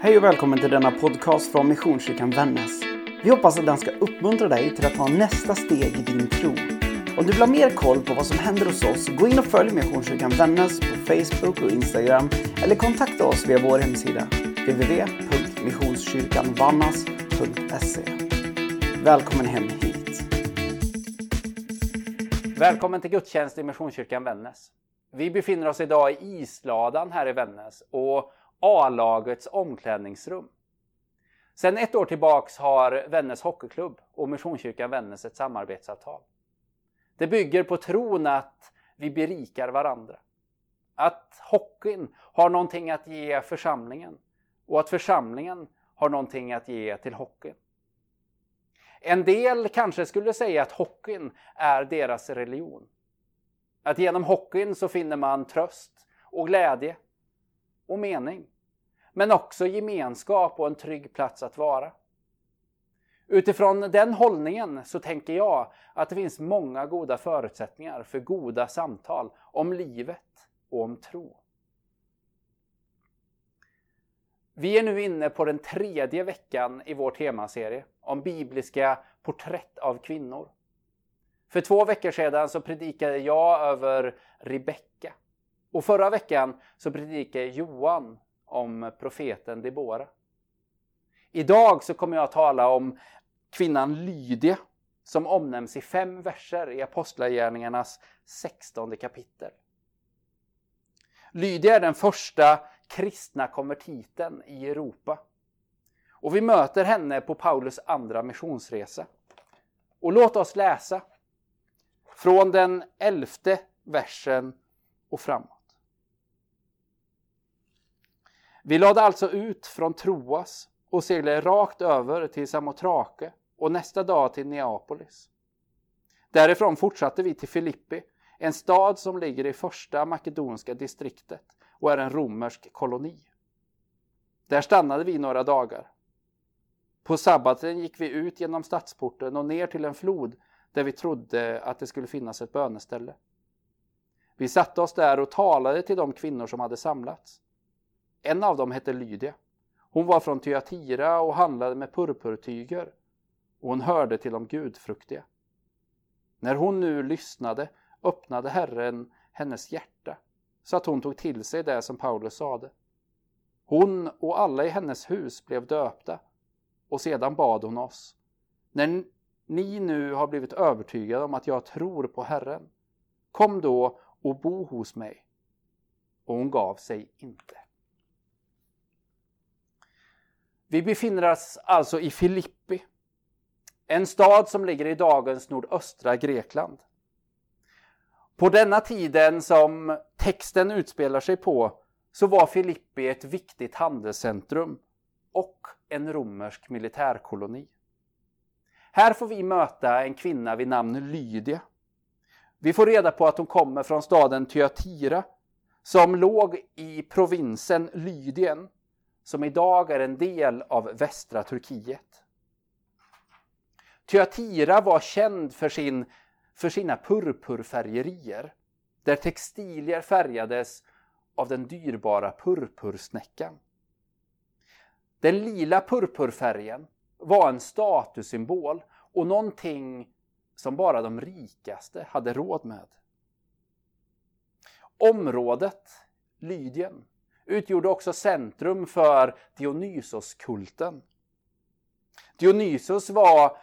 Hej och välkommen till denna podcast från Missionskyrkan Vännäs. Vi hoppas att den ska uppmuntra dig till att ta nästa steg i din tro. Om du vill ha mer koll på vad som händer hos oss, gå in och följ Missionskyrkan Vännäs på Facebook och Instagram eller kontakta oss via vår hemsida www.missionskyrkanvannas.se Välkommen hem hit! Välkommen till gudstjänst i Missionskyrkan Vännäs. Vi befinner oss idag i isladan här i Vännäs och A-lagets omklädningsrum. Sedan ett år tillbaks har Vännäs Hockeyklubb och Missionskyrkan Vännäs ett samarbetsavtal. Det bygger på tron att vi berikar varandra. Att hockeyn har någonting att ge församlingen och att församlingen har någonting att ge till hockeyn. En del kanske skulle säga att hockeyn är deras religion. Att genom hockeyn så finner man tröst och glädje och mening. Men också gemenskap och en trygg plats att vara. Utifrån den hållningen så tänker jag att det finns många goda förutsättningar för goda samtal om livet och om tro. Vi är nu inne på den tredje veckan i vår temaserie om bibliska porträtt av kvinnor. För två veckor sedan så predikade jag över Rebecka. Och förra veckan så predikade Johan om profeten Debora. Idag så kommer jag att tala om kvinnan Lydia som omnämns i fem verser i Apostlagärningarnas sextonde kapitel. Lydia är den första kristna konvertiten i Europa. Och vi möter henne på Paulus andra missionsresa. Och låt oss läsa från den elfte versen och framåt. Vi lade alltså ut från Troas och seglade rakt över till Samotrake och nästa dag till Neapolis. Därifrån fortsatte vi till Filippi, en stad som ligger i första makedonska distriktet och är en romersk koloni. Där stannade vi några dagar. På sabbaten gick vi ut genom stadsporten och ner till en flod där vi trodde att det skulle finnas ett böneställe. Vi satte oss där och talade till de kvinnor som hade samlats. En av dem hette Lydia. Hon var från Thyatira och handlade med purpurtyger och hon hörde till de gudfruktiga. När hon nu lyssnade öppnade Herren hennes hjärta så att hon tog till sig det som Paulus sade. Hon och alla i hennes hus blev döpta och sedan bad hon oss. När ni nu har blivit övertygade om att jag tror på Herren, kom då och bo hos mig. Och hon gav sig inte. Vi befinner oss alltså i Filippi, en stad som ligger i dagens nordöstra Grekland. På denna tiden som texten utspelar sig på så var Filippi ett viktigt handelscentrum och en romersk militärkoloni. Här får vi möta en kvinna vid namn Lydia. Vi får reda på att hon kommer från staden Thyatira som låg i provinsen Lydien som idag är en del av västra Turkiet. Thyatira var känd för, sin, för sina purpurfärgerier där textilier färgades av den dyrbara purpursnäckan. Den lila purpurfärgen var en statussymbol och någonting som bara de rikaste hade råd med. Området, Lydien, utgjorde också centrum för Dionysoskulten. Dionysos var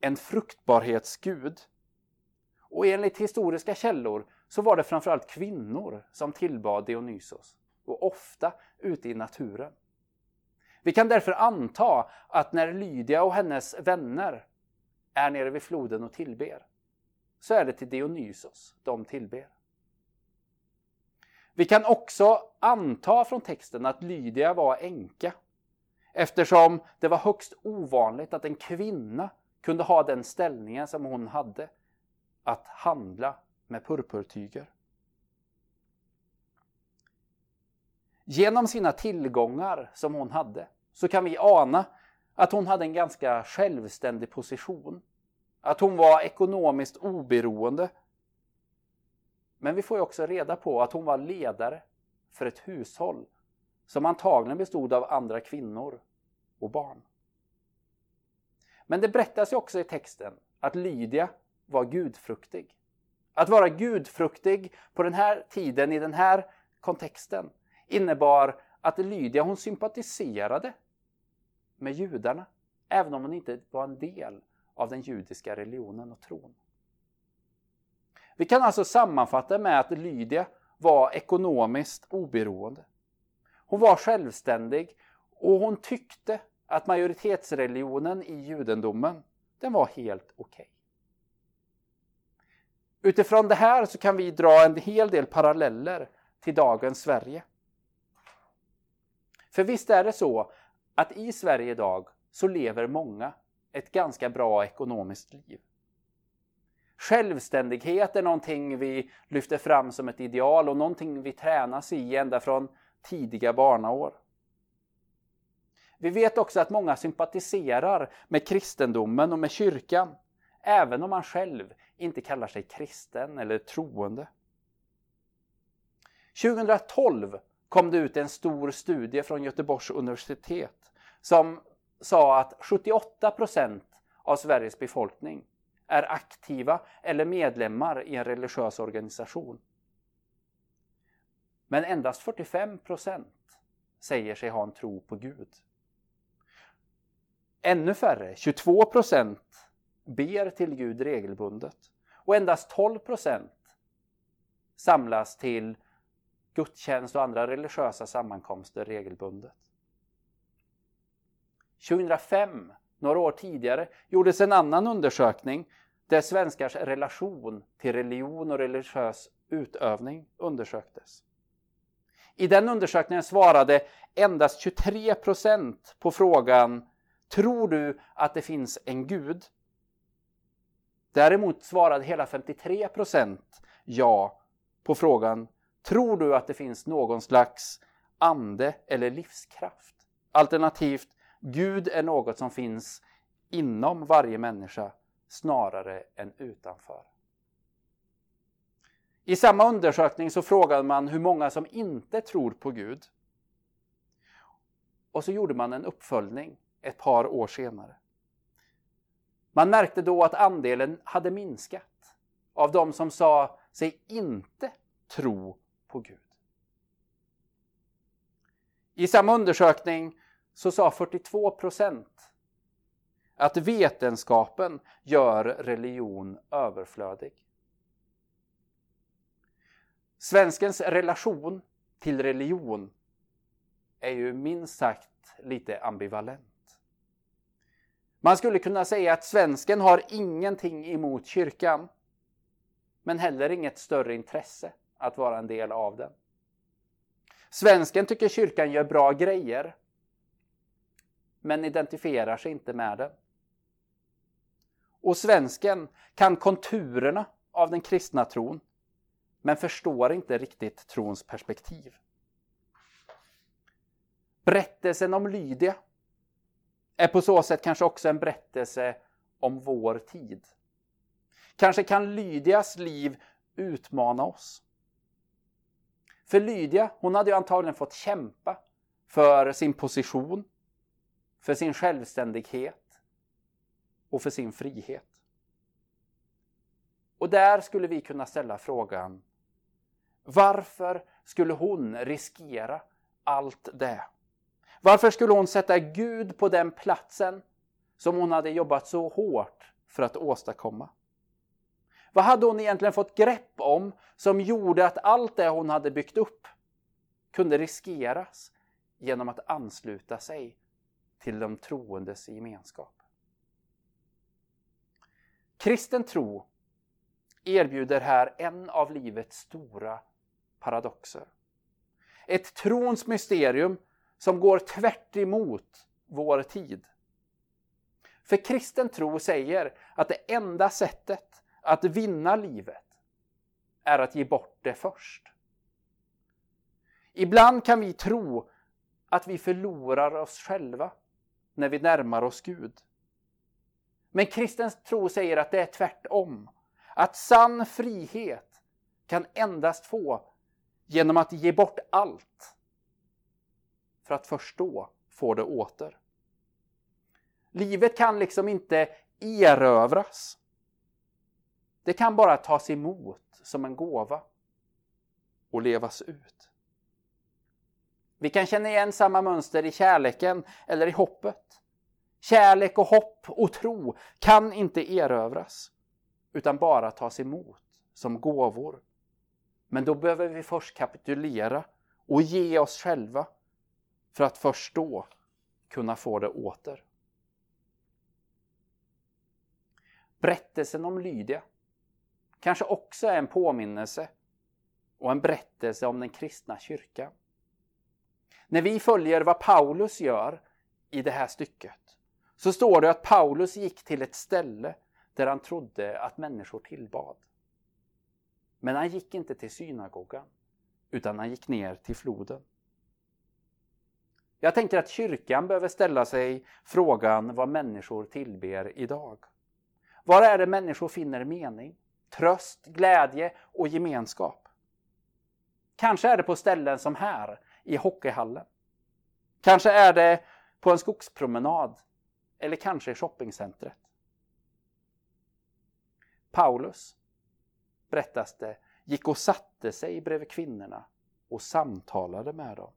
en fruktbarhetsgud. Och enligt historiska källor så var det framförallt kvinnor som tillbad Dionysos. Och ofta ute i naturen. Vi kan därför anta att när Lydia och hennes vänner är nere vid floden och tillber, så är det till Dionysos de tillber. Vi kan också anta från texten att Lydia var änka eftersom det var högst ovanligt att en kvinna kunde ha den ställningen som hon hade att handla med purpurtyger. Genom sina tillgångar som hon hade så kan vi ana att hon hade en ganska självständig position. Att hon var ekonomiskt oberoende. Men vi får också reda på att hon var ledare för ett hushåll som antagligen bestod av andra kvinnor och barn. Men det berättas ju också i texten att Lydia var gudfruktig. Att vara gudfruktig på den här tiden, i den här kontexten, innebar att Lydia hon sympatiserade med judarna, även om hon inte var en del av den judiska religionen och tron. Vi kan alltså sammanfatta med att Lydia var ekonomiskt oberoende. Hon var självständig och hon tyckte att majoritetsreligionen i judendomen, den var helt okej. Okay. Utifrån det här så kan vi dra en hel del paralleller till dagens Sverige. För visst är det så att i Sverige idag så lever många ett ganska bra ekonomiskt liv. Självständighet är någonting vi lyfter fram som ett ideal och någonting vi tränas i ända från tidiga barnaår. Vi vet också att många sympatiserar med kristendomen och med kyrkan, även om man själv inte kallar sig kristen eller troende. 2012 kom det ut en stor studie från Göteborgs universitet som sa att 78 procent av Sveriges befolkning är aktiva eller medlemmar i en religiös organisation. Men endast 45% säger sig ha en tro på Gud. Ännu färre, 22% ber till Gud regelbundet och endast 12% samlas till gudstjänst och andra religiösa sammankomster regelbundet. 2005, några år tidigare, gjordes en annan undersökning där svenskars relation till religion och religiös utövning undersöktes. I den undersökningen svarade endast 23 procent på frågan Tror du att det finns en gud? Däremot svarade hela 53 procent ja på frågan Tror du att det finns någon slags ande eller livskraft? Alternativt Gud är något som finns inom varje människa snarare än utanför. I samma undersökning så frågade man hur många som inte tror på Gud. Och så gjorde man en uppföljning ett par år senare. Man märkte då att andelen hade minskat av de som sa sig inte tro på Gud. I samma undersökning så sa 42 procent att vetenskapen gör religion överflödig. Svenskens relation till religion är ju minst sagt lite ambivalent. Man skulle kunna säga att svensken har ingenting emot kyrkan, men heller inget större intresse att vara en del av den. Svensken tycker kyrkan gör bra grejer, men identifierar sig inte med den. Och svensken kan konturerna av den kristna tron, men förstår inte riktigt trons perspektiv. Berättelsen om Lydia är på så sätt kanske också en berättelse om vår tid. Kanske kan Lydias liv utmana oss. För Lydia, hon hade ju antagligen fått kämpa för sin position, för sin självständighet och för sin frihet. Och där skulle vi kunna ställa frågan varför skulle hon riskera allt det? Varför skulle hon sätta Gud på den platsen som hon hade jobbat så hårt för att åstadkomma? Vad hade hon egentligen fått grepp om som gjorde att allt det hon hade byggt upp kunde riskeras genom att ansluta sig till de troendes gemenskap? Kristen tro erbjuder här en av livets stora paradoxer. Ett trons mysterium som går tvärt emot vår tid. För kristen tro säger att det enda sättet att vinna livet är att ge bort det först. Ibland kan vi tro att vi förlorar oss själva när vi närmar oss Gud. Men kristens tro säger att det är tvärtom. Att sann frihet kan endast få genom att ge bort allt för att först då få det åter. Livet kan liksom inte erövras. Det kan bara tas emot som en gåva och levas ut. Vi kan känna igen samma mönster i kärleken eller i hoppet. Kärlek och hopp och tro kan inte erövras utan bara tas emot som gåvor. Men då behöver vi först kapitulera och ge oss själva för att först då kunna få det åter. Berättelsen om Lydia kanske också är en påminnelse och en berättelse om den kristna kyrkan. När vi följer vad Paulus gör i det här stycket så står det att Paulus gick till ett ställe där han trodde att människor tillbad. Men han gick inte till synagogan utan han gick ner till floden. Jag tänker att kyrkan behöver ställa sig frågan vad människor tillber idag. Var är det människor finner mening, tröst, glädje och gemenskap? Kanske är det på ställen som här, i hockeyhallen. Kanske är det på en skogspromenad eller kanske i shoppingcentret. Paulus, berättas det, gick och satte sig bredvid kvinnorna och samtalade med dem.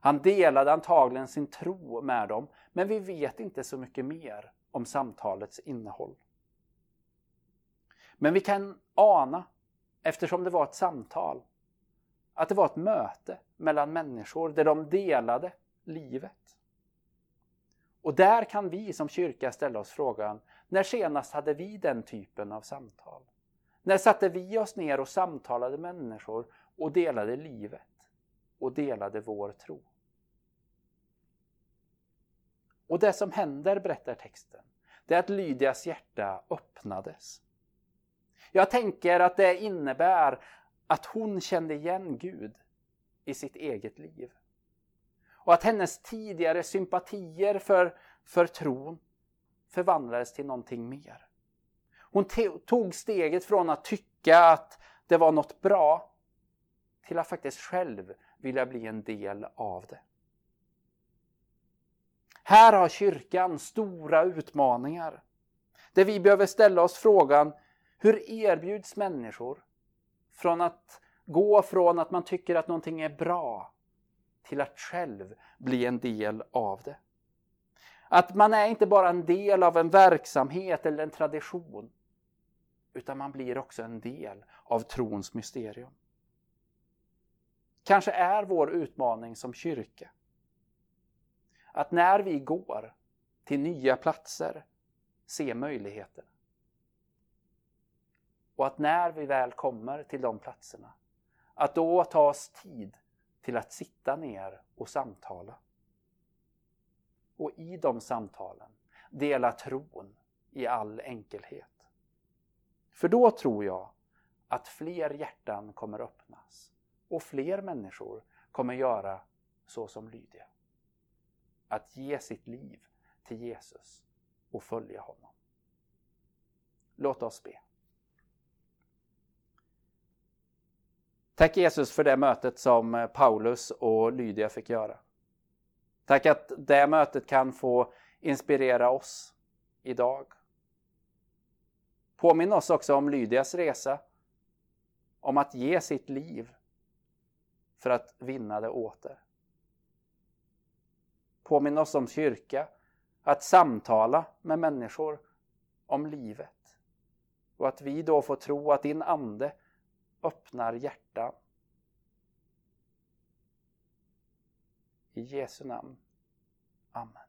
Han delade antagligen sin tro med dem, men vi vet inte så mycket mer om samtalets innehåll. Men vi kan ana, eftersom det var ett samtal, att det var ett möte mellan människor där de delade livet. Och där kan vi som kyrka ställa oss frågan, när senast hade vi den typen av samtal? När satte vi oss ner och samtalade med människor och delade livet och delade vår tro? Och det som händer, berättar texten, det är att Lydias hjärta öppnades. Jag tänker att det innebär att hon kände igen Gud i sitt eget liv. Och att hennes tidigare sympatier för, för tron förvandlades till någonting mer. Hon tog steget från att tycka att det var något bra till att faktiskt själv vilja bli en del av det. Här har kyrkan stora utmaningar. Där vi behöver ställa oss frågan, hur erbjuds människor från att gå från att man tycker att någonting är bra till att själv bli en del av det? Att man är inte bara en del av en verksamhet eller en tradition utan man blir också en del av trons mysterium. Kanske är vår utmaning som kyrka att när vi går till nya platser se möjligheterna. Och att när vi väl kommer till de platserna, att då ta oss tid till att sitta ner och samtala. Och i de samtalen dela tron i all enkelhet. För då tror jag att fler hjärtan kommer öppnas och fler människor kommer göra så som Lydia att ge sitt liv till Jesus och följa honom. Låt oss be. Tack Jesus för det mötet som eh, Paulus och Lydia fick göra. Tack att det mötet kan få inspirera oss idag. Påminn oss också om Lydias resa, om att ge sitt liv för att vinna det åter. Påminn oss om kyrka att samtala med människor om livet. Och att vi då får tro att din ande öppnar hjärta. I Jesu namn. Amen.